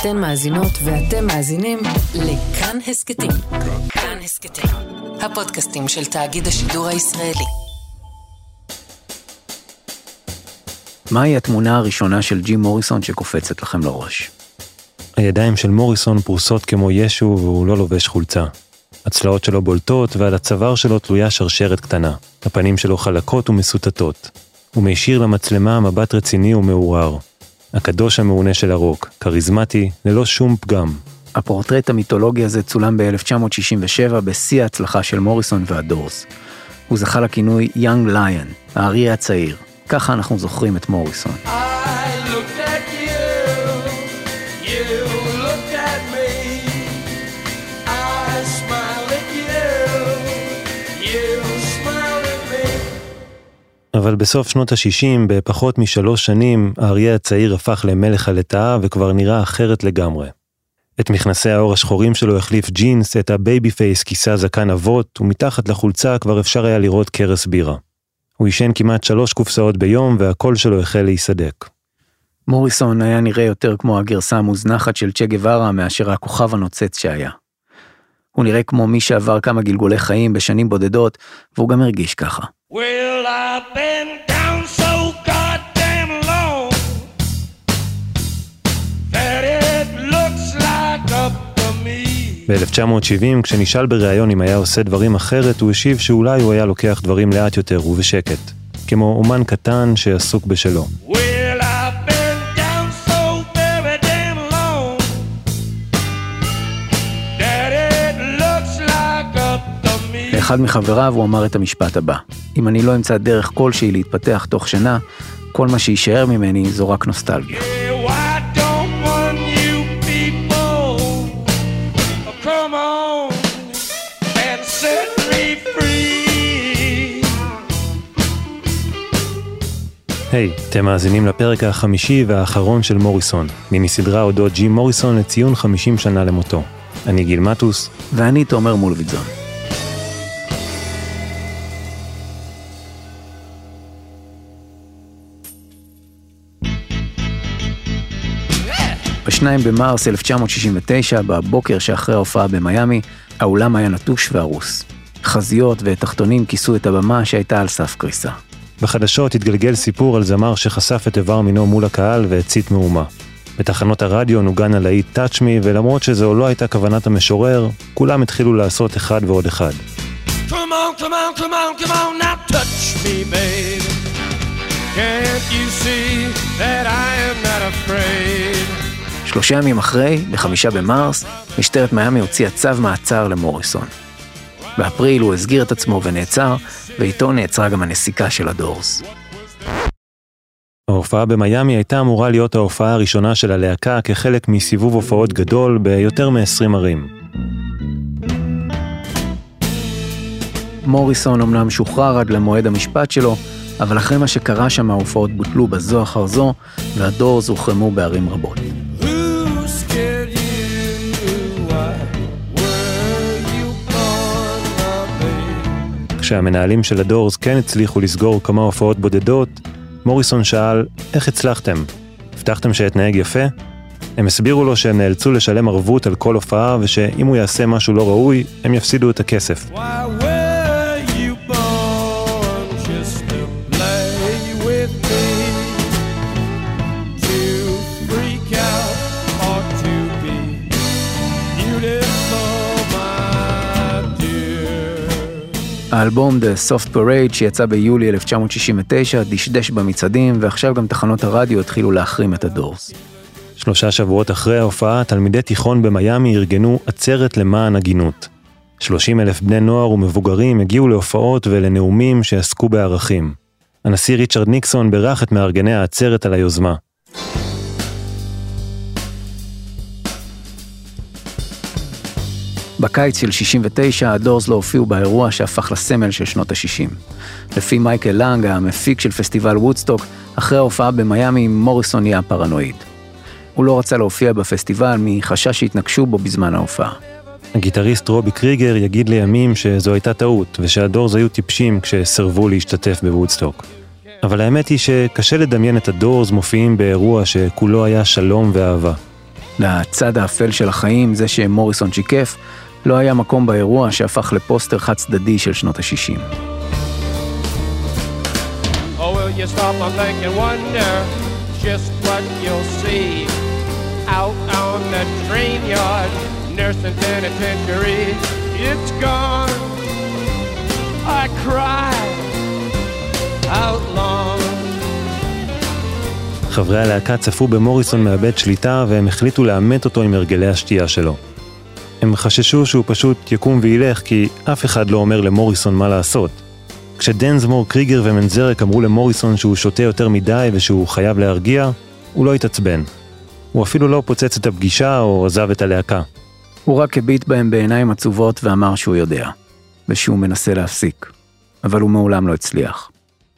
אתן מאזינות ואתם מאזינים לכאן הסכתים. כאן הסכתים, הפודקאסטים של תאגיד השידור הישראלי. מהי התמונה הראשונה של ג'ים מוריסון שקופצת לכם לראש? הידיים של מוריסון פרוסות כמו ישו והוא לא לובש חולצה. הצלעות שלו בולטות ועל הצוואר שלו תלויה שרשרת קטנה. הפנים שלו חלקות ומסוטטות. הוא מישיר למצלמה מבט רציני ומעורער. הקדוש המעונה של הרוק, כריזמטי, ללא שום פגם. הפורטרט המיתולוגי הזה צולם ב-1967 בשיא ההצלחה של מוריסון והדורס. הוא זכה לכינוי יונג ליון, האריה הצעיר. ככה אנחנו זוכרים את מוריסון. אבל בסוף שנות ה-60, בפחות משלוש שנים, האריה הצעיר הפך למלך הלטאה וכבר נראה אחרת לגמרי. את מכנסי העור השחורים שלו החליף ג'ינס, את ה baby face כיסה זקן אבות, ומתחת לחולצה כבר אפשר היה לראות כרס בירה. הוא עישן כמעט שלוש קופסאות ביום והקול שלו החל להיסדק. מוריסון היה נראה יותר כמו הגרסה המוזנחת של צ'ה גווארה מאשר הכוכב הנוצץ שהיה. הוא נראה כמו מי שעבר כמה גלגולי חיים בשנים בודדות, והוא גם הרגיש ככה. Well, I've been down so goddamn long that it looks like up to me. ב-1970, כשנשאל בריאיון אם היה עושה דברים אחרת, הוא השיב שאולי הוא היה לוקח דברים לאט יותר ובשקט, כמו אומן קטן שעסוק בשלו. Well, לאחד מחבריו הוא אמר את המשפט הבא: אם אני לא אמצא דרך כלשהי להתפתח תוך שנה, כל מה שיישאר ממני זו רק נוסטלגיה. היי, hey, אתם מאזינים לפרק החמישי והאחרון של מוריסון, מיני סדרה אודות ג'ים מוריסון לציון 50 שנה למותו. אני גיל מטוס. ואני תומר מולביטזון. ב-2 במרס 1969, בבוקר שאחרי ההופעה במיאמי, האולם היה נטוש והרוס. חזיות ותחתונים כיסו את הבמה שהייתה על סף קריסה. בחדשות התגלגל סיפור על זמר שחשף את איבר מינו מול הקהל והצית מהומה. בתחנות הרדיו נוגן הלהיט Touch Me, ולמרות שזו לא הייתה כוונת המשורר, כולם התחילו לעשות אחד ועוד אחד. Come on, come on, come on, come on, now touch me, babe. Can't you see that I am not afraid? שלושה ימים אחרי, בחמישה במרס, משטרת מיאמי הוציאה צו מעצר למוריסון. באפריל הוא הסגיר את עצמו ונעצר, ואיתו נעצרה גם הנסיקה של הדורס. ההופעה במיאמי הייתה אמורה להיות ההופעה הראשונה של הלהקה כחלק מסיבוב הופעות גדול ביותר מ-20 ערים. מוריסון אמנם שוחרר עד למועד המשפט שלו, אבל אחרי מה שקרה שם ההופעות בוטלו בזו אחר זו, והדורס הוחרמו בערים רבות. כשהמנהלים של הדורס כן הצליחו לסגור כמה הופעות בודדות, מוריסון שאל, איך הצלחתם? הבטחתם שאתנהג יפה? הם הסבירו לו שהם נאלצו לשלם ערבות על כל הופעה ושאם הוא יעשה משהו לא ראוי, הם יפסידו את הכסף. Why, האלבום The Soft Parade שיצא ביולי 1969 דשדש במצעדים ועכשיו גם תחנות הרדיו התחילו להחרים את הדורס. שלושה שבועות אחרי ההופעה, תלמידי תיכון במיאמי ארגנו עצרת למען הגינות. 30 אלף בני נוער ומבוגרים הגיעו להופעות ולנאומים שעסקו בערכים. הנשיא ריצ'רד ניקסון בירך את מארגני העצרת על היוזמה. בקיץ של 69 הדורס לא הופיעו באירוע שהפך לסמל של שנות ה-60. לפי מייקל לנג, המפיק של פסטיבל וודסטוק, אחרי ההופעה במיאמי מוריסון נהיה פרנואיד. הוא לא רצה להופיע בפסטיבל מחשש שיתנקשו בו בזמן ההופעה. הגיטריסט רובי קריגר יגיד לימים שזו הייתה טעות, ושהדורס היו טיפשים כשסרבו להשתתף בוודסטוק. אבל האמת היא שקשה לדמיין את הדורס מופיעים באירוע שכולו היה שלום ואהבה. לצד האפל של החיים, זה שמוריסון שיקף, לא היה מקום באירוע שהפך לפוסטר חד צדדי של שנות ה-60. I cried out long. חברי הלהקה צפו במוריסון מאבד שליטה והם החליטו לאמת אותו עם הרגלי השתייה שלו. הם חששו שהוא פשוט יקום וילך כי אף אחד לא אומר למוריסון מה לעשות. כשדנסמור, קריגר ומנזרק אמרו למוריסון שהוא שותה יותר מדי ושהוא חייב להרגיע, הוא לא התעצבן. הוא אפילו לא פוצץ את הפגישה או עזב את הלהקה. הוא רק הביט בהם בעיניים עצובות ואמר שהוא יודע, ושהוא מנסה להפסיק. אבל הוא מעולם לא הצליח.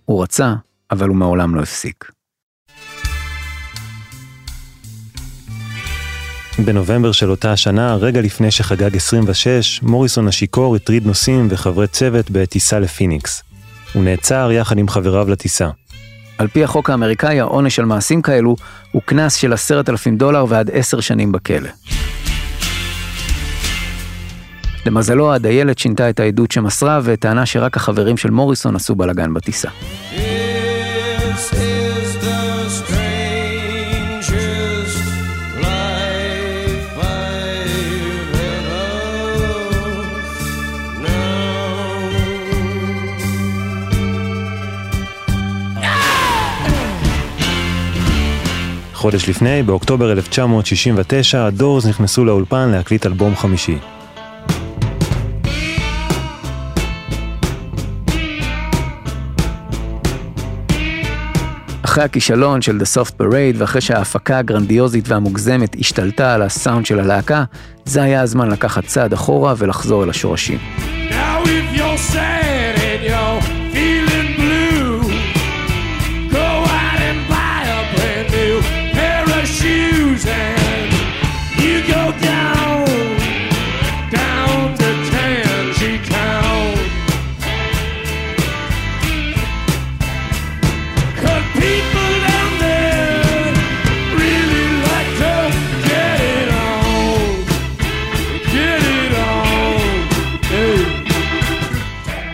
הוא רצה, אבל הוא מעולם לא הפסיק. בנובמבר של אותה השנה, רגע לפני שחגג 26, מוריסון השיכור הטריד נוסעים וחברי צוות בטיסה לפיניקס. הוא נעצר יחד עם חבריו לטיסה. על פי החוק האמריקאי, העונש על מעשים כאלו הוא קנס של עשרת אלפים דולר ועד עשר שנים בכלא. למזלו, הדיילת שינתה את העדות שמסרה וטענה שרק החברים של מוריסון עשו בלאגן בטיסה. חודש לפני, באוקטובר 1969, הדורס נכנסו לאולפן להקליט אלבום חמישי. אחרי הכישלון של The Soft Parade ואחרי שההפקה הגרנדיוזית והמוגזמת השתלטה על הסאונד של הלהקה, זה היה הזמן לקחת צעד אחורה ולחזור אל השורשים. Now if you're sad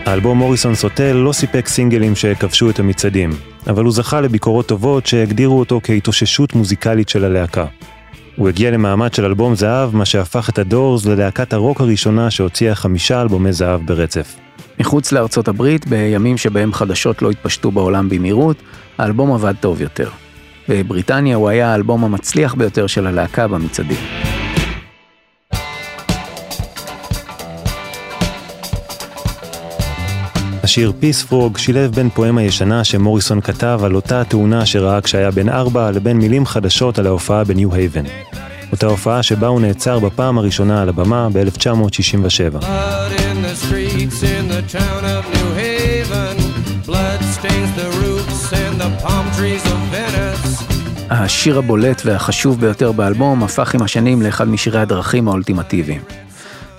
האלבום מוריסון סוטל לא סיפק סינגלים שכבשו את המצעדים, אבל הוא זכה לביקורות טובות שהגדירו אותו כהתאוששות מוזיקלית של הלהקה. הוא הגיע למעמד של אלבום זהב, מה שהפך את הדורס ללהקת הרוק הראשונה שהוציאה חמישה אלבומי זהב ברצף. מחוץ לארצות הברית, בימים שבהם חדשות לא התפשטו בעולם במהירות, האלבום עבד טוב יותר. בבריטניה הוא היה האלבום המצליח ביותר של הלהקה במצעדים. השיר פיס פרוג שילב בין פואמה ישנה שמוריסון כתב על אותה התאונה שראה כשהיה בן ארבע לבין מילים חדשות על ההופעה בניו הייבן. אותה הופעה שבה הוא נעצר בפעם הראשונה על הבמה ב-1967. השיר הבולט והחשוב ביותר באלבום הפך עם השנים לאחד משירי הדרכים האולטימטיביים.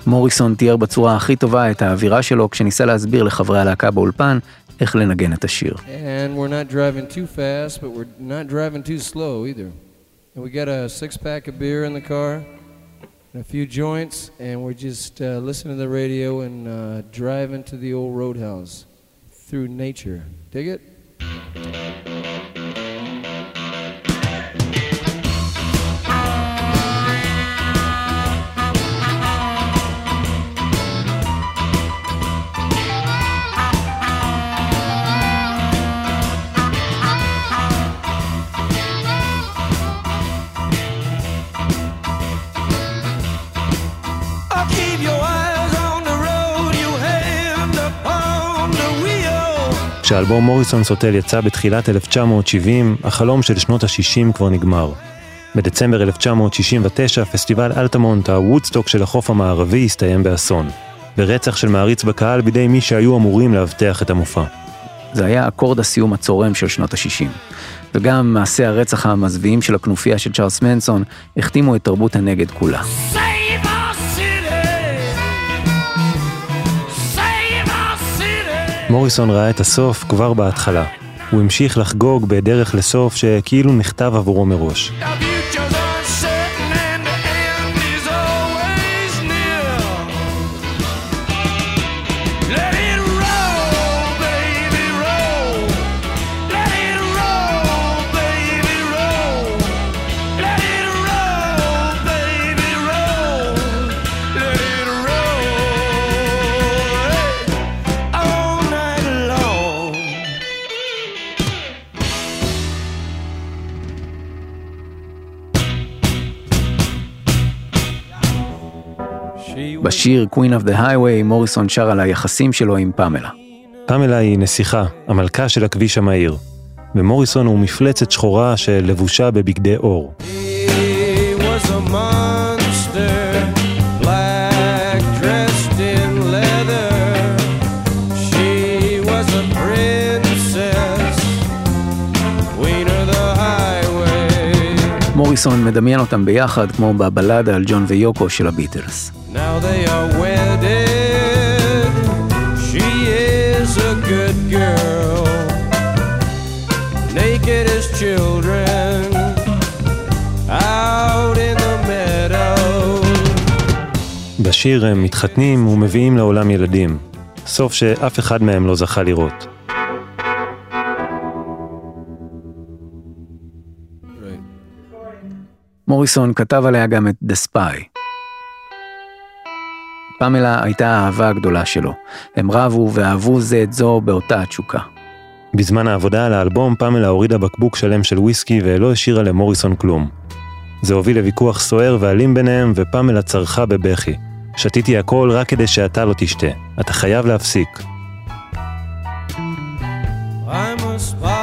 מוריסון תיאר בצורה הכי טובה את האווירה שלו כשניסה להסביר לחברי הלהקה באולפן איך לנגן את השיר. Fast, car, a few joints, and we're just uh, listening to the radio and uh, driving to the old roadhouse through nature. Dig it? כשאלבום מוריסון סוטל יצא בתחילת 1970, החלום של שנות ה-60 כבר נגמר. בדצמבר 1969, פסטיבל אלטמונט, הוודסטוק של החוף המערבי, הסתיים באסון. ברצח של מעריץ בקהל בידי מי שהיו אמורים לאבטח את המופע. זה היה אקורד הסיום הצורם של שנות ה-60. וגם מעשי הרצח המזוויעים של הכנופיה של צ'ארלס מנסון החתימו את תרבות הנגד כולה. מוריסון ראה את הסוף כבר בהתחלה. הוא המשיך לחגוג בדרך לסוף שכאילו נכתב עבורו מראש. בשיר Queen of the Highway מוריסון שר על היחסים שלו עם פמלה. פמלה היא נסיכה, המלכה של הכביש המהיר, ומוריסון הוא מפלצת שחורה שלבושה בבגדי אור. He was a monster, מוריסון מדמיין אותם ביחד כמו בבלדה על ג'ון ויוקו של הביטלס. בשיר הם מתחתנים ומביאים לעולם ילדים, סוף שאף אחד מהם לא זכה לראות. מוריסון כתב עליה גם את The Spy. פמלה הייתה האהבה הגדולה שלו. הם רבו ואהבו זה את זו באותה התשוקה. בזמן העבודה על האלבום, פמלה הורידה בקבוק שלם של וויסקי ולא השאירה למוריסון כלום. זה הוביל לוויכוח סוער ואלים ביניהם, ופמלה צרחה בבכי. שתיתי הכל רק כדי שאתה לא תשתה. אתה חייב להפסיק. I'm a spy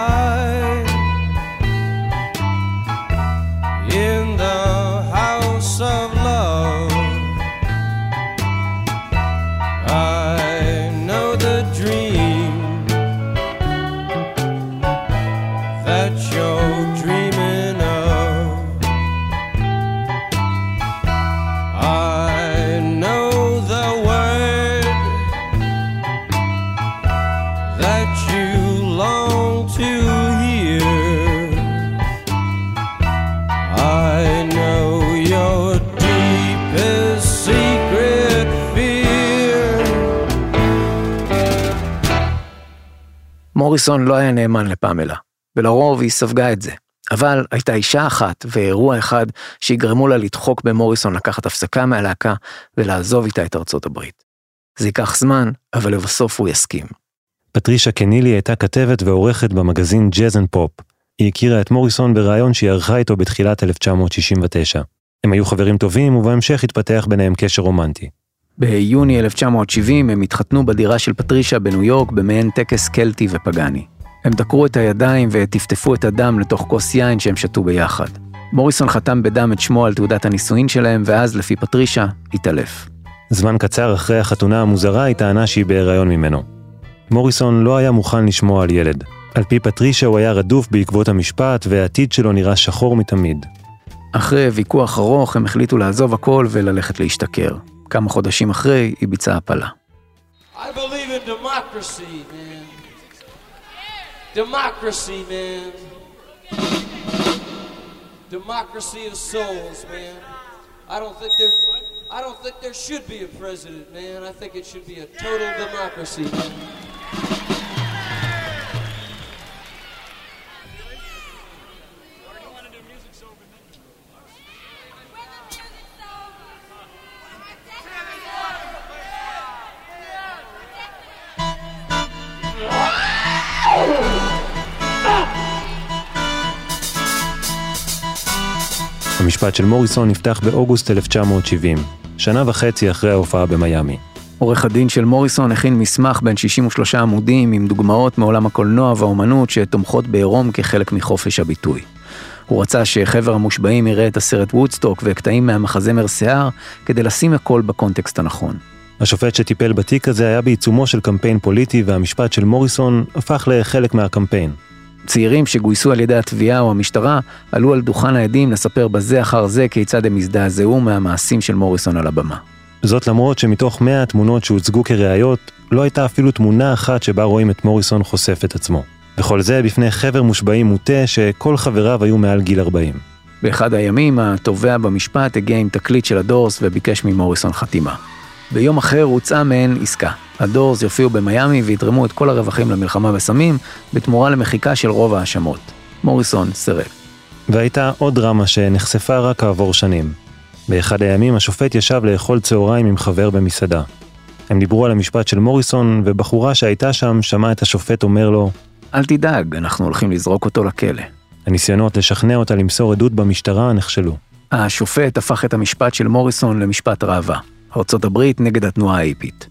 מוריסון לא היה נאמן לפמלה, ולרוב היא ספגה את זה. אבל הייתה אישה אחת ואירוע אחד שיגרמו לה לדחוק במוריסון לקחת הפסקה מהלהקה ולעזוב איתה את ארצות הברית. זה ייקח זמן, אבל לבסוף הוא יסכים. פטרישה קנילי הייתה כתבת ועורכת במגזין Jazz and Pop. היא הכירה את מוריסון בריאיון שהיא ערכה איתו בתחילת 1969. הם היו חברים טובים ובהמשך התפתח ביניהם קשר רומנטי. ביוני 1970 הם התחתנו בדירה של פטרישה בניו יורק במעין טקס קלטי ופגאני. הם דקרו את הידיים וטפטפו את הדם לתוך כוס יין שהם שתו ביחד. מוריסון חתם בדם את שמו על תעודת הנישואין שלהם, ואז, לפי פטרישה, התעלף. זמן קצר אחרי החתונה המוזרה היא טענה שהיא בהיריון ממנו. מוריסון לא היה מוכן לשמוע על ילד. על פי פטרישה הוא היה רדוף בעקבות המשפט והעתיד שלו נראה שחור מתמיד. אחרי ויכוח ארוך הם החליטו לעזוב הכל וללכת להשתכר. כמה חודשים אחרי היא ביצעה הפלה. I believe in democracy, man. Democracy, man. Democracy of souls, man. I don't think there I don't think there should be a president, man. I think it should be a total democracy, man. המשפט של מוריסון נפתח באוגוסט 1970, שנה וחצי אחרי ההופעה במיאמי. עורך הדין של מוריסון הכין מסמך בין 63 עמודים עם דוגמאות מעולם הקולנוע והאומנות שתומכות בעירום כחלק מחופש הביטוי. הוא רצה שחבר המושבעים יראה את הסרט וודסטוק וקטעים מהמחזמר שיער כדי לשים הכל בקונטקסט הנכון. השופט שטיפל בתיק הזה היה בעיצומו של קמפיין פוליטי והמשפט של מוריסון הפך לחלק מהקמפיין. צעירים שגויסו על ידי התביעה או המשטרה עלו על דוכן העדים לספר בזה אחר זה כיצד הם הזדעזעו מהמעשים של מוריסון על הבמה. זאת למרות שמתוך 100 התמונות שהוצגו כראיות, לא הייתה אפילו תמונה אחת שבה רואים את מוריסון חושף את עצמו. וכל זה בפני חבר מושבעים מוטה שכל חבריו היו מעל גיל 40. באחד הימים התובע במשפט הגיע עם תקליט של הדורס וביקש ממוריסון חתימה. ביום אחר הוצאה מהן עסקה. הדורס יופיעו במיאמי ויתרמו את כל הרווחים למלחמה בסמים, בתמורה למחיקה של רוב ההאשמות. מוריסון סירב. והייתה עוד דרמה שנחשפה רק כעבור שנים. באחד הימים השופט ישב לאכול צהריים עם חבר במסעדה. הם דיברו על המשפט של מוריסון, ובחורה שהייתה שם שמעה את השופט אומר לו, אל תדאג, אנחנו הולכים לזרוק אותו לכלא. הניסיונות לשכנע אותה למסור עדות במשטרה נכשלו. השופט הפך את המשפט של מוריסון למשפט ראווה. ארצות הברית נגד התנועה האיפית.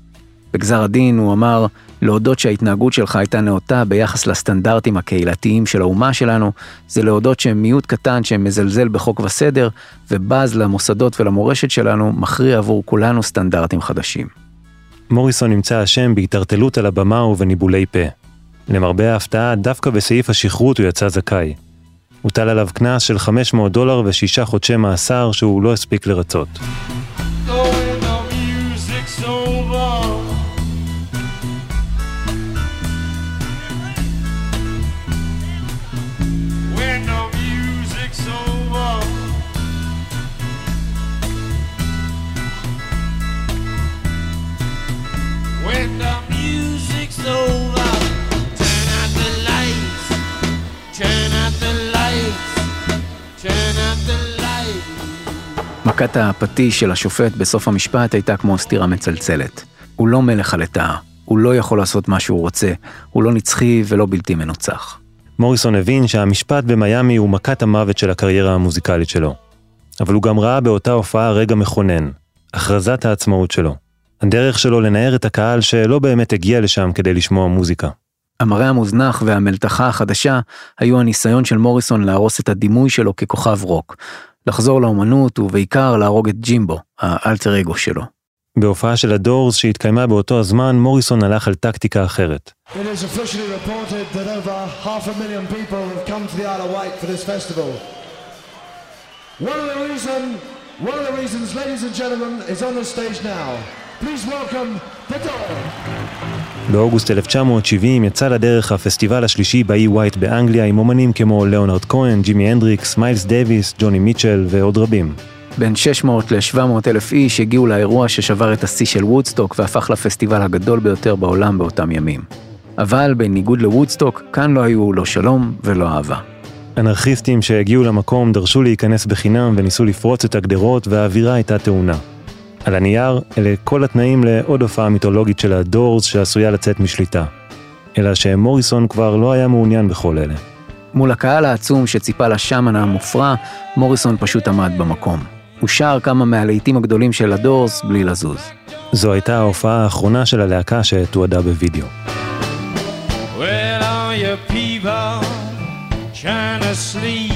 בגזר הדין הוא אמר, להודות שההתנהגות שלך הייתה נאותה ביחס לסטנדרטים הקהילתיים של האומה שלנו, זה להודות שהם מיעוט קטן שמזלזל בחוק וסדר, ובז למוסדות ולמורשת שלנו, מכריע עבור כולנו סטנדרטים חדשים. מוריסון נמצא אשם בהתערטלות על הבמה ובניבולי פה. למרבה ההפתעה, דווקא בסעיף השכרות הוא יצא זכאי. הוטל עליו קנס של 500 דולר ושישה חודשי מאסר שהוא לא הספיק לרצות. מכת הפטיש של השופט בסוף המשפט הייתה כמו סטירה מצלצלת. הוא לא מלך הלטאה, הוא לא יכול לעשות מה שהוא רוצה, הוא לא נצחי ולא בלתי מנוצח. מוריסון הבין שהמשפט במיאמי הוא מכת המוות של הקריירה המוזיקלית שלו. אבל הוא גם ראה באותה הופעה רגע מכונן, הכרזת העצמאות שלו. הדרך שלו לנער את הקהל שלא באמת הגיע לשם כדי לשמוע מוזיקה. המראה המוזנח והמלתחה החדשה היו הניסיון של מוריסון להרוס את הדימוי שלו ככוכב רוק, לחזור לאומנות ובעיקר להרוג את ג'ימבו, האלטר אגו שלו. בהופעה של הדורס שהתקיימה באותו הזמן, מוריסון הלך על טקטיקה אחרת. One of the reasons, ladies and gentlemen, is on the stage now. Please welcome the Doors. באוגוסט 1970 יצא לדרך הפסטיבל השלישי באי ווייט באנגליה עם אומנים כמו ליאונרד כהן, ג'ימי הנדריקס, מיילס דייוויס, ג'וני מיטשל ועוד רבים. בין 600 ל-700 אלף איש הגיעו לאירוע ששבר את השיא של וודסטוק והפך לפסטיבל הגדול ביותר בעולם באותם ימים. אבל בניגוד לוודסטוק, כאן לא היו לא שלום ולא אהבה. אנרכיסטים שהגיעו למקום דרשו להיכנס בחינם וניסו לפרוץ את הגדרות והאווירה הייתה טעונה. על הנייר, אלה כל התנאים לעוד הופעה מיתולוגית של הדורס שעשויה לצאת משליטה. אלא שמוריסון כבר לא היה מעוניין בכל אלה. מול הקהל העצום שציפה לשמן המופרע, מוריסון פשוט עמד במקום. הוא שר כמה מהלהיטים הגדולים של הדורס בלי לזוז. זו הייתה ההופעה האחרונה של הלהקה שתועדה בווידאו. Well, all you people trying to sleep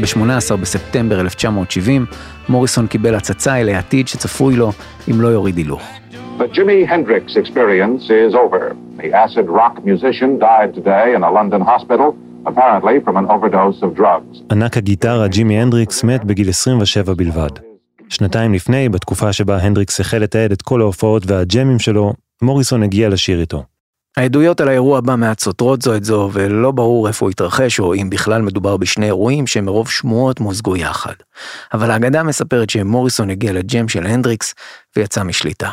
ב-18 בספטמבר 1970, מוריסון קיבל הצצה אל העתיד שצפוי לו אם לא יוריד הילוך. The Jimi Hendrix experience is over. The acid rock musician died today in a London hospital, apparently from an overdose of drugs. ענק הגיטרה ג'ימי הנדריקס מת בגיל 27 בלבד. שנתיים לפני, בתקופה שבה הנדריקס החל לתעד את כל ההופעות והג'מים שלו, מוריסון הגיע לשיר איתו. העדויות על האירוע הבא מעט סותרות זו את זו, ולא ברור איפה הוא התרחש, או אם בכלל מדובר בשני אירועים שמרוב שמועות מוזגו יחד. אבל האגדה מספרת שמוריסון הגיע לג'ם של הנדריקס, ויצא משליטה.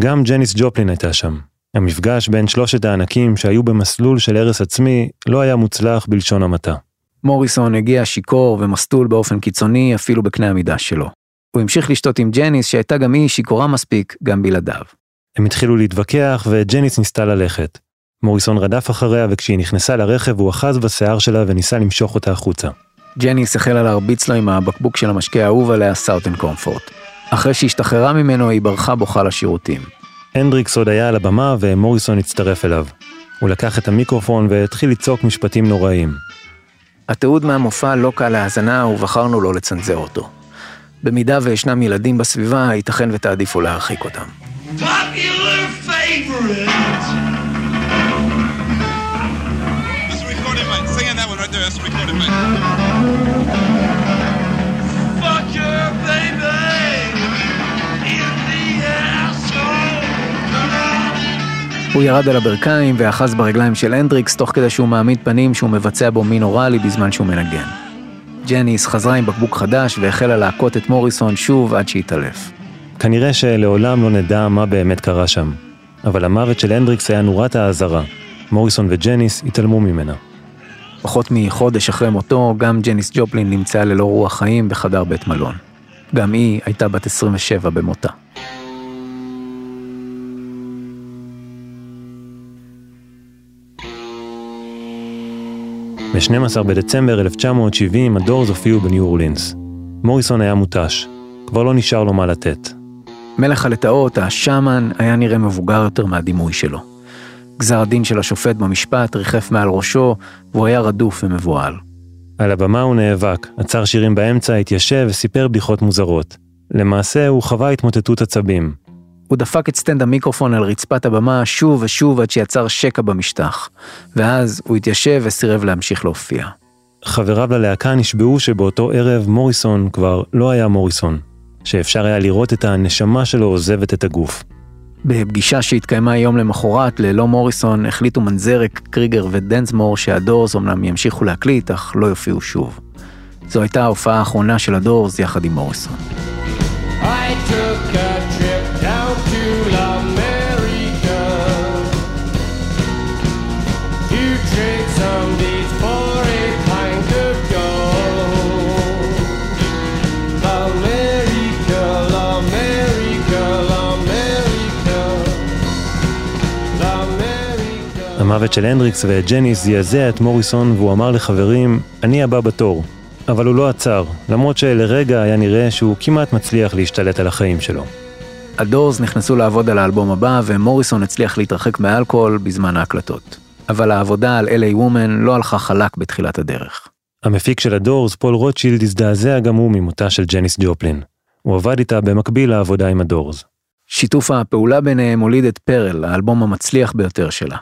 גם ג'ניס ג'ופלין הייתה שם. המפגש בין שלושת הענקים שהיו במסלול של הרס עצמי לא היה מוצלח בלשון המעטה. מוריסון הגיע שיכור ומסטול באופן קיצוני אפילו בקנה המידה שלו. הוא המשיך לשתות עם ג'ניס שהייתה גם היא שיכורה מספיק גם בלעדיו. הם התחילו להתווכח וג'ניס ניסתה ללכת. מוריסון רדף אחריה וכשהיא נכנסה לרכב הוא אחז בשיער שלה וניסה למשוך אותה החוצה. ג'ניס החלה להרביץ לו עם הבקבוק של המשקה האהוב עליה סאוטן קומפורט. אחרי שהשתחררה ממנו היא ברחה בוכה לשירותים. הנדריקס עוד היה על הבמה ומוריסון הצטרף אליו. הוא לקח את המיקרופון והתחיל לצעוק משפטים נוראיים. התיעוד מהמופע לא קל להאזנה ובחרנו לא לצנזר אותו. במידה וישנם ילדים בסביבה, ייתכן ותעדיפו להרחיק אותם. Popular favorite. That's a recording mic. Singing that one right there. That's a recording mic. Fuck your baby in the asshole. הוא ירד על הברכיים ואחז ברגליים של הנדריקס תוך כדי שהוא מעמיד פנים שהוא מבצע בו מין אוראלי בזמן שהוא מנגן. ג'ניס חזרה עם בקבוק חדש והחלה להכות את מוריסון שוב עד שהתעלף. כנראה שלעולם לא נדע מה באמת קרה שם. אבל המוות של הנדריקס היה נורת האזהרה. מוריסון וג'ניס התעלמו ממנה. פחות מחודש אחרי מותו, גם ג'ניס ג'ופלין נמצאה ללא רוח חיים בחדר בית מלון. גם היא הייתה בת 27 במותה. ב-12 בדצמבר 1970 הדורס הופיעו בניו אורלינס. מוריסון היה מותש, כבר לא נשאר לו מה לתת. מלך הלטאות, השאמן, היה נראה מבוגר יותר מהדימוי שלו. גזר הדין של השופט במשפט ריחף מעל ראשו, והוא היה רדוף ומבוהל. על הבמה הוא נאבק, עצר שירים באמצע, התיישב וסיפר בדיחות מוזרות. למעשה הוא חווה התמוטטות עצבים. הוא דפק את סטנד המיקרופון על רצפת הבמה שוב ושוב עד שיצר שקע במשטח, ואז הוא התיישב וסירב להמשיך להופיע. חבריו ללהקה נשבעו שבאותו ערב מוריסון כבר לא היה מוריסון, שאפשר היה לראות את הנשמה שלו עוזבת את הגוף. בפגישה שהתקיימה יום למחרת ללא מוריסון, החליטו מנזרק, קריגר ודנסמור שהדורס אמנם ימשיכו להקליט, אך לא יופיעו שוב. זו הייתה ההופעה האחרונה של הדורס יחד עם מוריסון. I took a המוות של הנדריקס וג'ניס זעזע את מוריסון והוא אמר לחברים, אני הבא בתור. אבל הוא לא עצר, למרות שלרגע היה נראה שהוא כמעט מצליח להשתלט על החיים שלו. הדורס נכנסו לעבוד על האלבום הבא, ומוריסון הצליח להתרחק מאלכוהול בזמן ההקלטות. אבל העבודה על LA Woman לא הלכה חלק בתחילת הדרך. המפיק של הדורס, פול רוטשילד, הזדעזע גם הוא ממותה של ג'ניס ג'ופלין. הוא עבד איתה במקביל לעבודה עם הדורס. שיתוף הפעולה ביניהם הוליד את פרל, האלבום המצליח ביותר שלה.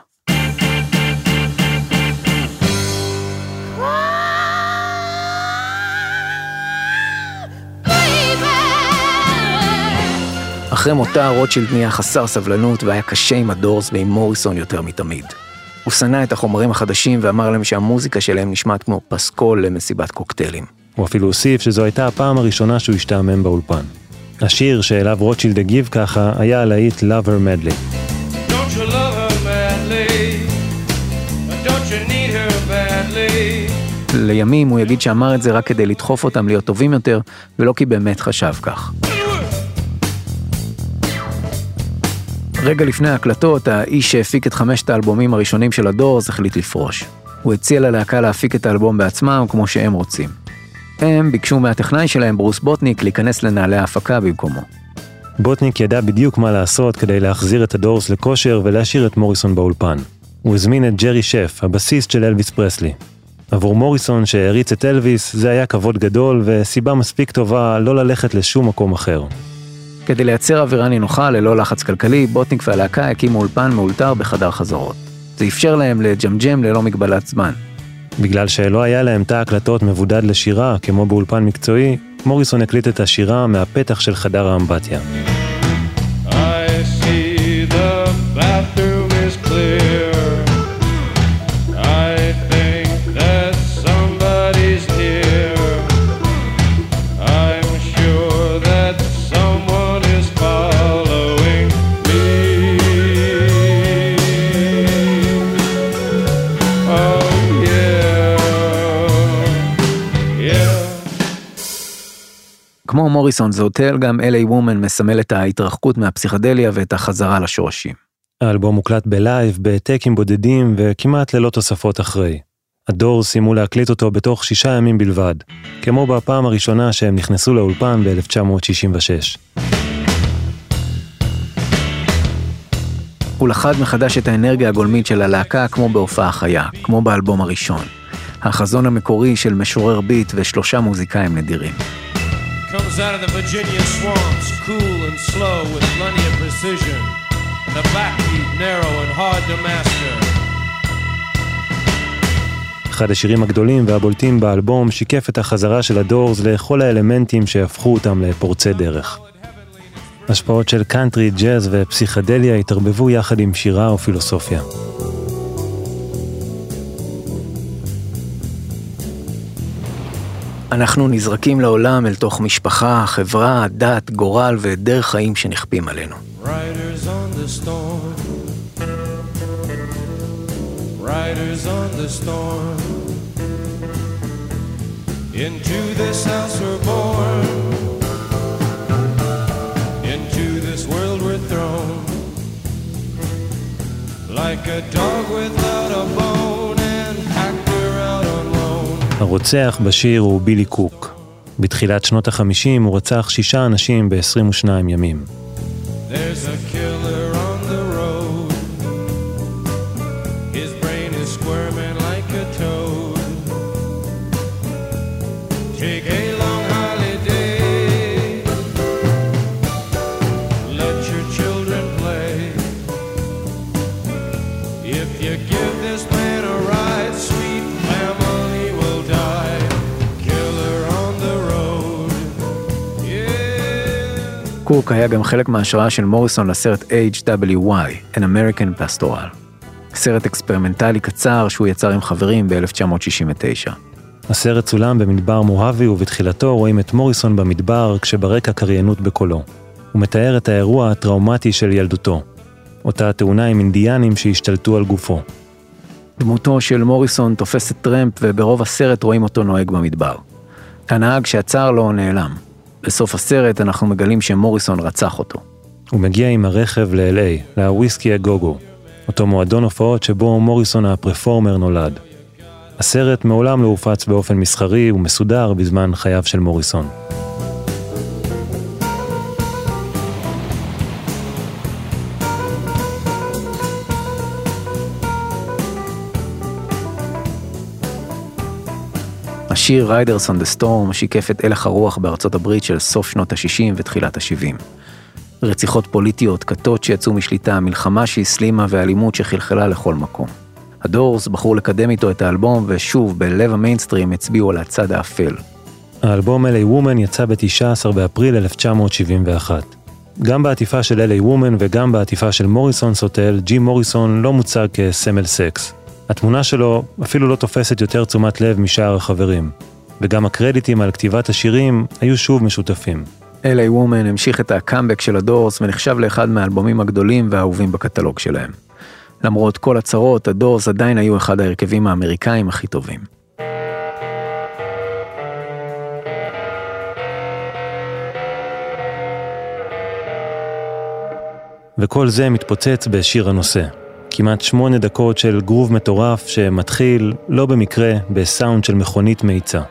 אחרי מותה רוטשילד נהיה חסר סבלנות והיה קשה עם הדורס ועם מוריסון יותר מתמיד. הוא שנא את החומרים החדשים ואמר להם שהמוזיקה שלהם נשמעת כמו פסקול למסיבת קוקטיילים. הוא אפילו הוסיף שזו הייתה הפעם הראשונה שהוא השתעמם באולפן. השיר שאליו רוטשילד הגיב ככה היה הלהיט Lover Medley. Don't you love her madly? Don't you need her badly? לימים הוא יגיד שאמר את זה רק כדי לדחוף אותם להיות טובים יותר, ולא כי באמת חשב כך. רגע לפני ההקלטות, האיש שהפיק את חמשת האלבומים הראשונים של הדורס החליט לפרוש. הוא הציע ללהקה להפיק את האלבום בעצמם כמו שהם רוצים. הם ביקשו מהטכנאי שלהם, ברוס בוטניק, להיכנס לנעלי ההפקה במקומו. בוטניק ידע בדיוק מה לעשות כדי להחזיר את הדורס לכושר ולהשאיר את מוריסון באולפן. הוא הזמין את ג'רי שף, הבסיסט של אלוויס פרסלי. עבור מוריסון שהעריץ את אלוויס, זה היה כבוד גדול וסיבה מספיק טובה לא ללכת לשום מקום אחר. כדי לייצר אווירה נינוחה ללא לחץ כלכלי, בוטניק והלהקה הקימו אולפן מאולתר בחדר חזרות. זה אפשר להם לג'מג'ם ללא מגבלת זמן. בגלל שלא היה להם תא הקלטות מבודד לשירה, כמו באולפן מקצועי, מוריסון הקליט את השירה מהפתח של חדר האמבטיה. I see the כמו מוריסון זה הוטל, גם LA Woman מסמל את ההתרחקות מהפסיכדליה ואת החזרה לשורשים. האלבום הוקלט בלייב, בהעתקים בודדים וכמעט ללא תוספות אחרי. הדור סיימו להקליט אותו בתוך שישה ימים בלבד, כמו בפעם הראשונה שהם נכנסו לאולפן ב-1966. הוא לחד מחדש את האנרגיה הגולמית של הלהקה כמו בהופעה חיה, כמו באלבום הראשון. החזון המקורי של משורר ביט ושלושה מוזיקאים נדירים. Comes out of the Virginia swamps, cool and slow with plenty of precision, a backbeat narrow and hard to master. אחד השירים הגדולים והבולטים באלבום שיקף את החזרה של הדורס לכל האלמנטים שהפכו אותם לפורצי דרך. השפעות של קאנטרי, ג'אז ופסיכדליה התערבבו יחד עם שירה ופילוסופיה. אנחנו נזרקים לעולם אל תוך משפחה, חברה, דת, גורל ודרך חיים שנכפים עלינו. Like a dog without הרוצח בשיר הוא בילי קוק. בתחילת שנות החמישים הוא רצח שישה אנשים ב-22 ימים. There's a קוק היה גם חלק מההשראה של מוריסון לסרט HWY, An American Pastoral. סרט אקספרימנטלי קצר שהוא יצר עם חברים ב-1969. הסרט צולם במדבר מוהבי ובתחילתו רואים את מוריסון במדבר כשברקע קריינות בקולו. הוא מתאר את האירוע הטראומטי של ילדותו. אותה תאונה עם אינדיאנים שהשתלטו על גופו. דמותו של מוריסון תופסת טרמפ וברוב הסרט רואים אותו נוהג במדבר. הנהג שעצר לו נעלם. בסוף הסרט אנחנו מגלים שמוריסון רצח אותו. הוא מגיע עם הרכב ל-LA, לוויסקי הגוגו, אותו מועדון הופעות שבו מוריסון הפרפורמר נולד. הסרט מעולם לא הופץ באופן מסחרי ומסודר בזמן חייו של מוריסון. השיר Riders on the Storm שיקף את הלך הרוח בארצות הברית של סוף שנות ה-60 ותחילת ה-70. רציחות פוליטיות, כתות שיצאו משליטה, מלחמה שהסלימה ואלימות שחלחלה לכל מקום. הדורס בחרו לקדם איתו את האלבום, ושוב, בלב המיינסטרים הצביעו על הצד האפל. האלבום LA Woman יצא ב-19 באפריל 1971. גם בעטיפה של LA Woman וגם בעטיפה של מוריסון Hotel, ג'י מוריסון לא מוצג כסמל סקס. התמונה שלו אפילו לא תופסת יותר תשומת לב משאר החברים. וגם הקרדיטים על כתיבת השירים היו שוב משותפים. LA Woman המשיך את הקאמבק של הדורס ונחשב לאחד מהאלבומים הגדולים והאהובים בקטלוג שלהם. למרות כל הצרות, הדורס עדיין היו אחד ההרכבים האמריקאים הכי טובים. וכל זה מתפוצץ בשיר הנושא. כמעט שמונה דקות של גרוב מטורף שמתחיל, לא במקרה, בסאונד של מכונית מאיצה.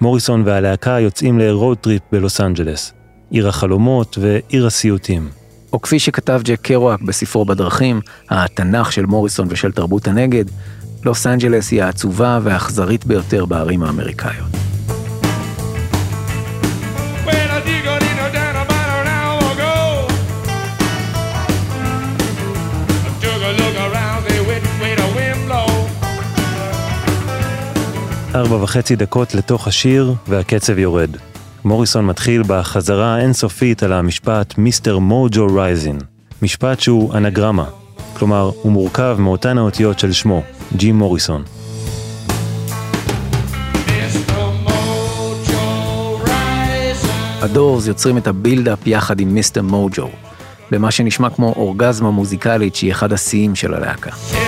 מוריסון והלהקה יוצאים לרוד טריפ בלוס אנג'לס, עיר החלומות ועיר הסיוטים. או כפי שכתב ג'ק קרואק בספרו בדרכים, התנ"ך של מוריסון ושל תרבות הנגד, לוס אנג'לס היא העצובה והאכזרית ביותר בערים האמריקאיות. ארבע וחצי דקות לתוך השיר והקצב יורד. מוריסון מתחיל בחזרה האינסופית על המשפט Mr. Mojo Risin', משפט שהוא אנגרמה, כלומר הוא מורכב מאותן האותיות של שמו, ג'י מוריסון. הדורס יוצרים את ה build-up יחד עם Mr. Mojo, במה שנשמע כמו אורגזמה מוזיקלית שהיא אחד השיאים של הלהקה. City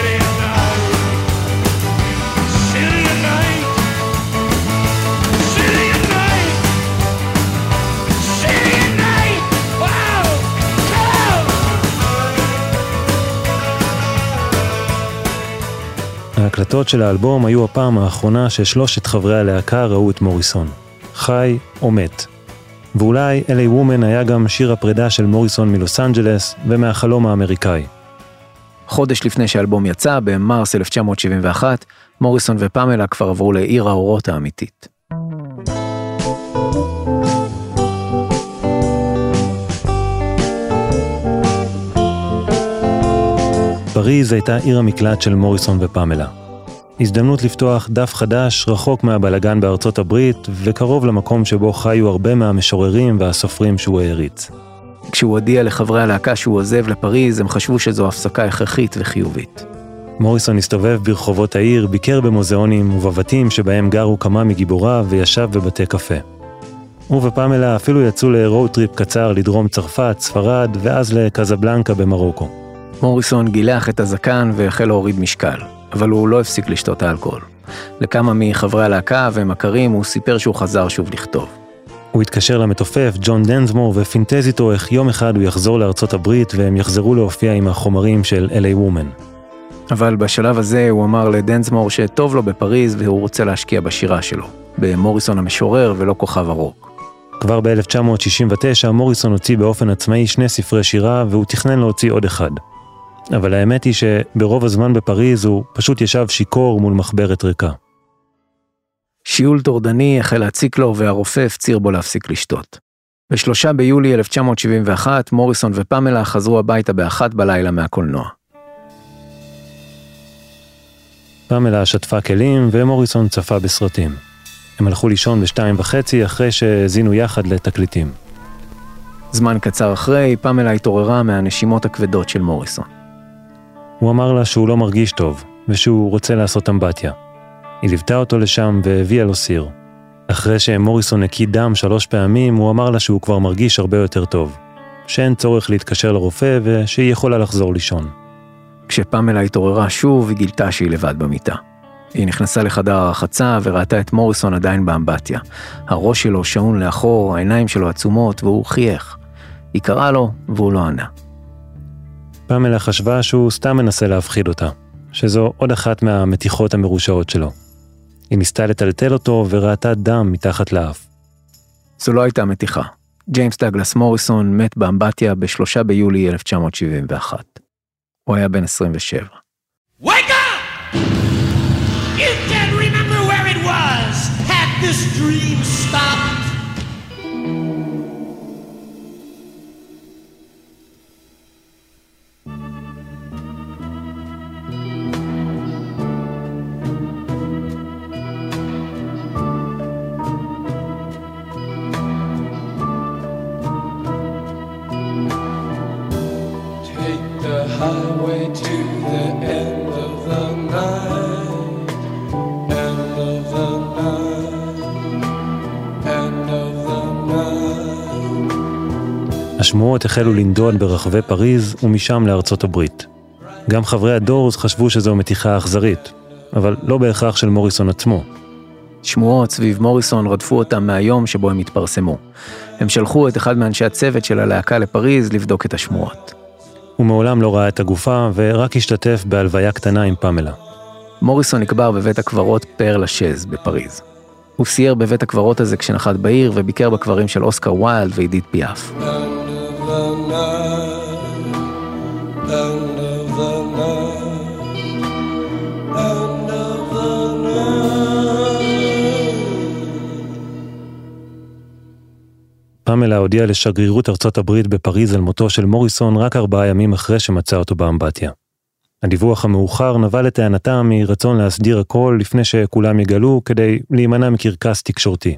ההקלטות של האלבום היו הפעם האחרונה ששלושת חברי הלהקה ראו את מוריסון. חי או מת. ואולי LA Woman היה גם שיר הפרידה של מוריסון מלוס אנג'לס ומהחלום האמריקאי. חודש לפני שהאלבום יצא, במרס 1971, מוריסון ופמלה כבר עברו לעיר האורות האמיתית. פריז הייתה עיר המקלט של מוריסון ופמלה. הזדמנות לפתוח דף חדש רחוק מהבלגן בארצות הברית וקרוב למקום שבו חיו הרבה מהמשוררים והסופרים שהוא העריץ. כשהוא הודיע לחברי הלהקה שהוא עוזב לפריז, הם חשבו שזו הפסקה הכרחית וחיובית. מוריסון הסתובב ברחובות העיר, ביקר במוזיאונים ובבתים שבהם גרו כמה מגיבוריו וישב בבתי קפה. הוא ופמלה אפילו יצאו לרוד טריפ קצר לדרום צרפת, ספרד ואז לקזבלנקה במרוקו. מוריסון גילח את הזקן והחל להוריד משקל, אבל הוא לא הפסיק לשתות האלכוהול. לכמה מחברי הלהקה ומכרים הוא סיפר שהוא חזר שוב לכתוב. הוא התקשר למתופף ג'ון דנזמור ופינטז איתו איך יום אחד הוא יחזור לארצות הברית והם יחזרו להופיע עם החומרים של LA Woman. אבל בשלב הזה הוא אמר לדנסמור שטוב לו בפריז והוא רוצה להשקיע בשירה שלו, במוריסון המשורר ולא כוכב הרוק. כבר ב-1969 מוריסון הוציא באופן עצמאי שני ספרי שירה והוא תכנן להוציא עוד אחד. אבל האמת היא שברוב הזמן בפריז הוא פשוט ישב שיכור מול מחברת ריקה. שיעול טורדני החל להציק לו והרופא הפציר בו להפסיק לשתות. בשלושה ביולי 1971 מוריסון ופמלה חזרו הביתה באחת בלילה מהקולנוע. פמלה שטפה כלים ומוריסון צפה בסרטים. הם הלכו לישון בשתיים וחצי אחרי שהאזינו יחד לתקליטים. זמן קצר אחרי, פמלה התעוררה מהנשימות הכבדות של מוריסון. הוא אמר לה שהוא לא מרגיש טוב, ושהוא רוצה לעשות אמבטיה. היא ליוותה אותו לשם והביאה לו סיר. אחרי שמוריסון הקיא דם שלוש פעמים, הוא אמר לה שהוא כבר מרגיש הרבה יותר טוב. שאין צורך להתקשר לרופא ושהיא יכולה לחזור לישון. כשפמלה התעוררה שוב, היא גילתה שהיא לבד במיטה. היא נכנסה לחדר הרחצה וראתה את מוריסון עדיין באמבטיה. הראש שלו שעון לאחור, העיניים שלו עצומות, והוא חייך. היא קראה לו, והוא לא ענה. פמלה חשבה שהוא סתם מנסה להפחיד אותה, שזו עוד אחת מהמתיחות המרושעות שלו. היא ניסתה לטלטל אותו וראתה דם מתחת לאף. זו לא הייתה מתיחה. ג'יימס דאגלס מוריסון מת באמבטיה ב-3 ביולי 1971. הוא היה בן 27. Wake up! You can't remember where it was. Had this dream stopped? השמועות החלו לנדוד ברחבי פריז ומשם לארצות הברית. גם חברי הדורס חשבו שזו מתיחה אכזרית, אבל לא בהכרח של מוריסון עצמו. שמועות סביב מוריסון רדפו אותם מהיום שבו הם התפרסמו. הם שלחו את אחד מאנשי הצוות של הלהקה לפריז לבדוק את השמועות. הוא מעולם לא ראה את הגופה ורק השתתף בהלוויה קטנה עם פמלה. מוריסון נקבר בבית הקברות פר לשז בפריז. הוא סייר בבית הקברות הזה כשנחת בעיר וביקר בקברים של אוסקר ויילד ועידית פיאף. The night. End of the night. End of the night. פמלה הודיעה לשגרירות ארצות הברית בפריז על מותו של מוריסון רק ארבעה ימים אחרי שמצא אותו באמבטיה. הדיווח המאוחר נבע לטענתה מרצון להסדיר הכל לפני שכולם יגלו כדי להימנע מקרקס תקשורתי.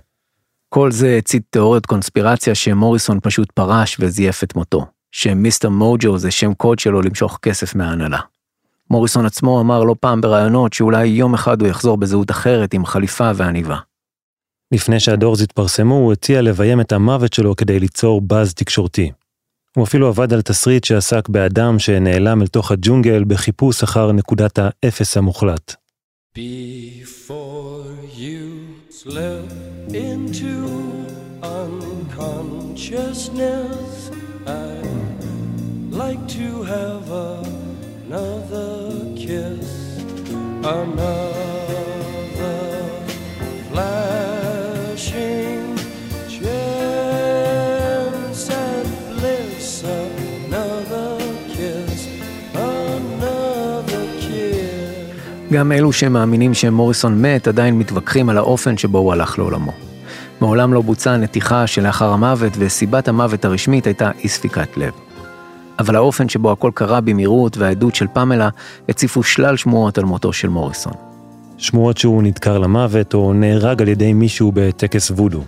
כל זה הצית תיאוריות קונספירציה שמוריסון פשוט פרש וזייף את מותו, שמיסטר מוג'ו זה שם קוד שלו למשוך כסף מההנהלה. מוריסון עצמו אמר לא פעם בראיונות שאולי יום אחד הוא יחזור בזהות אחרת עם חליפה ועניבה. לפני שהדורס התפרסמו, הוא הציע לביים את המוות שלו כדי ליצור באז תקשורתי. הוא אפילו עבד על תסריט שעסק באדם שנעלם אל תוך הג'ונגל בחיפוש אחר נקודת האפס המוחלט. Before you slip into unconsciousness, I'd like to have another kiss, another גם אלו שמאמינים שמוריסון מת עדיין מתווכחים על האופן שבו הוא הלך לעולמו. מעולם לא בוצעה נתיחה שלאחר המוות וסיבת המוות הרשמית הייתה אי ספיקת לב. אבל האופן שבו הכל קרה במהירות והעדות של פמלה הציפו שלל שמועות על מותו של מוריסון. שמועות שהוא נדקר למוות או נהרג על ידי מישהו בטקס וודו.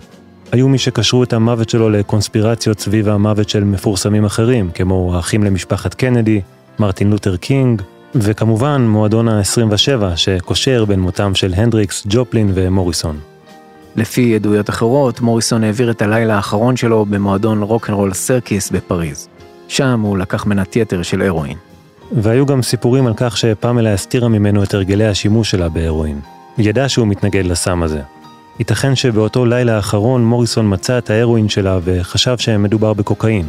היו מי שקשרו את המוות שלו לקונספירציות סביב המוות של מפורסמים אחרים, כמו האחים למשפחת קנדי, מרטין לותר קינג, וכמובן מועדון ה-27 שקושר בין מותם של הנדריקס, ג'ופלין ומוריסון. לפי עדויות אחרות, מוריסון העביר את הלילה האחרון שלו במועדון רוקנרול סירקוס בפריז. שם הוא לקח מנת יתר של הרואין. והיו גם סיפורים על כך שפמלה הסתירה ממנו את הרגלי השימוש שלה בהרואין. היא ידעה שהוא מתנגד לסם הזה. ייתכן שבאותו לילה האחרון מוריסון מצא את ההרואין שלה וחשב שמדובר בקוקאין.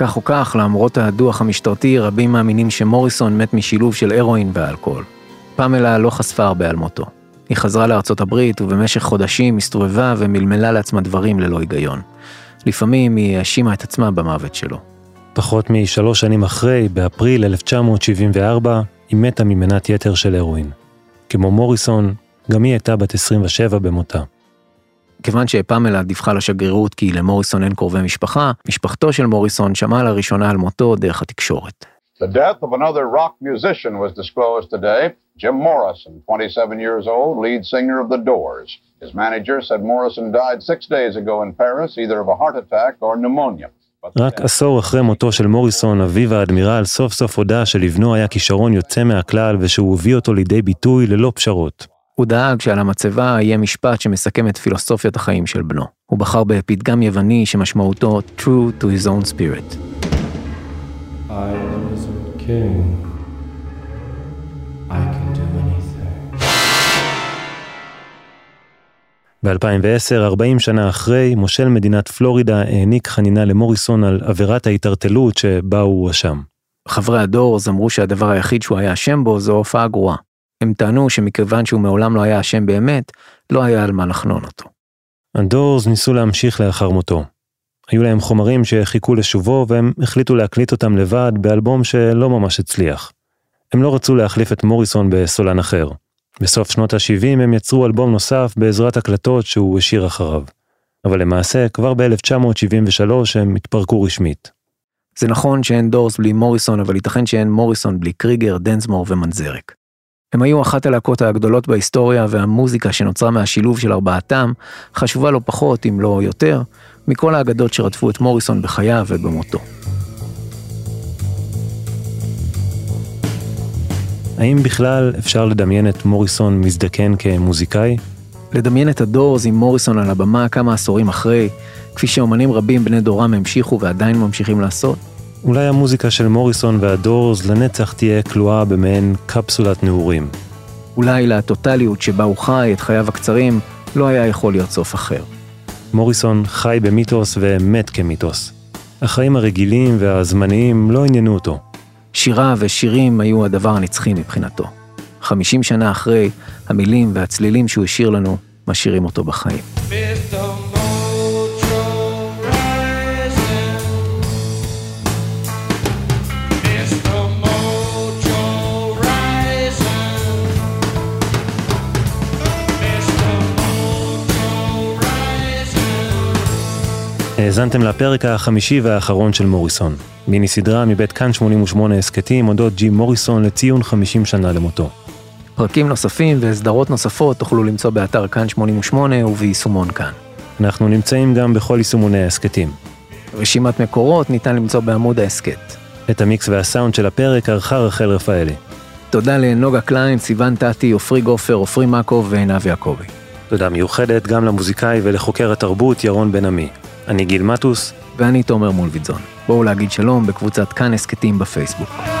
כך או כך, למרות הדוח המשטרתי, רבים מאמינים שמוריסון מת משילוב של הרואין ואלכוהול. פמלה לא חשפה הרבה על מותו. היא חזרה לארצות הברית ובמשך חודשים הסתובבה ומלמלה לעצמה דברים ללא היגיון. לפעמים היא האשימה את עצמה במוות שלו. פחות משלוש שנים אחרי, באפריל 1974, היא מתה ממנת יתר של הרואין. כמו מוריסון, גם היא הייתה בת 27 במותה. כיוון שפמלה דיווחה לשגרירות כי למוריסון אין קרובי משפחה, משפחתו של מוריסון שמעה לראשונה על מותו דרך התקשורת. The death of another rock musician was disclosed today. Jim Morrison, 27 years old, lead singer of The Doors. His manager said Morrison died six days ago in Paris, either of a heart attack or pneumonia. רק עשור אחרי מותו של מוריסון, אביו האדמירל סוף סוף הודה שלבנו היה כישרון יוצא מהכלל ושהוא הביא אותו לידי ביטוי ללא פשרות. הוא דאג שעל המצבה יהיה משפט שמסכם את פילוסופיית החיים של בנו. הוא בחר בפתגם יווני שמשמעותו True to his own spirit. I was a king. I can do anything. ב-2010, 40 שנה אחרי, מושל מדינת פלורידה העניק חנינה למוריסון על עבירת ההתערטלות שבה הוא הואשם. חברי הדורס אמרו שהדבר היחיד שהוא היה אשם בו זו הופעה גרועה. הם טענו שמכיוון שהוא מעולם לא היה אשם באמת, לא היה על מה לחנון אותו. הדורס ניסו להמשיך לאחר מותו. היו להם חומרים שחיכו לשובו והם החליטו להקליט אותם לבד באלבום שלא ממש הצליח. הם לא רצו להחליף את מוריסון בסולן אחר. בסוף שנות ה-70 הם יצרו אלבום נוסף בעזרת הקלטות שהוא השאיר אחריו. אבל למעשה, כבר ב-1973 הם התפרקו רשמית. זה נכון שאין דורס בלי מוריסון, אבל ייתכן שאין מוריסון בלי קריגר, דנסמור ומנזרק. הם היו אחת הלהקות הגדולות בהיסטוריה, והמוזיקה שנוצרה מהשילוב של ארבעתם חשובה לא פחות, אם לא יותר, מכל האגדות שרדפו את מוריסון בחייו ובמותו. האם בכלל אפשר לדמיין את מוריסון מזדקן כמוזיקאי? לדמיין את הדורס עם מוריסון על הבמה כמה עשורים אחרי, כפי שאומנים רבים בני דורם המשיכו ועדיין ממשיכים לעשות? אולי המוזיקה של מוריסון והדורס לנצח תהיה כלואה במעין קפסולת נעורים. אולי לטוטליות שבה הוא חי את חייו הקצרים, לא היה יכול להיות סוף אחר. מוריסון חי במיתוס ומת כמיתוס. החיים הרגילים והזמניים לא עניינו אותו. שירה ושירים היו הדבר הנצחי מבחינתו. 50 שנה אחרי, המילים והצלילים שהוא השאיר לנו, משאירים אותו בחיים. With האזנתם לפרק החמישי והאחרון של מוריסון. מיני סדרה מבית כאן 88 הסכתים אודות ג'ים מוריסון לציון 50 שנה למותו. פרקים נוספים וסדרות נוספות תוכלו למצוא באתר כאן 88 וביישומון כאן. אנחנו נמצאים גם בכל יישומוני ההסכתים. רשימת מקורות ניתן למצוא בעמוד ההסכת. את המיקס והסאונד של הפרק ערכה רחל רפאלי. תודה לנוגה קליין, סיון טטי, עופרי גופר, עופרי מקוב ועינב יעקבי. תודה מיוחדת גם למוזיקאי ולחוקר התרבות ירון בן עמי. אני גיל מטוס, ואני תומר מולביטזון. בואו להגיד שלום בקבוצת כאן הסכתים בפייסבוק.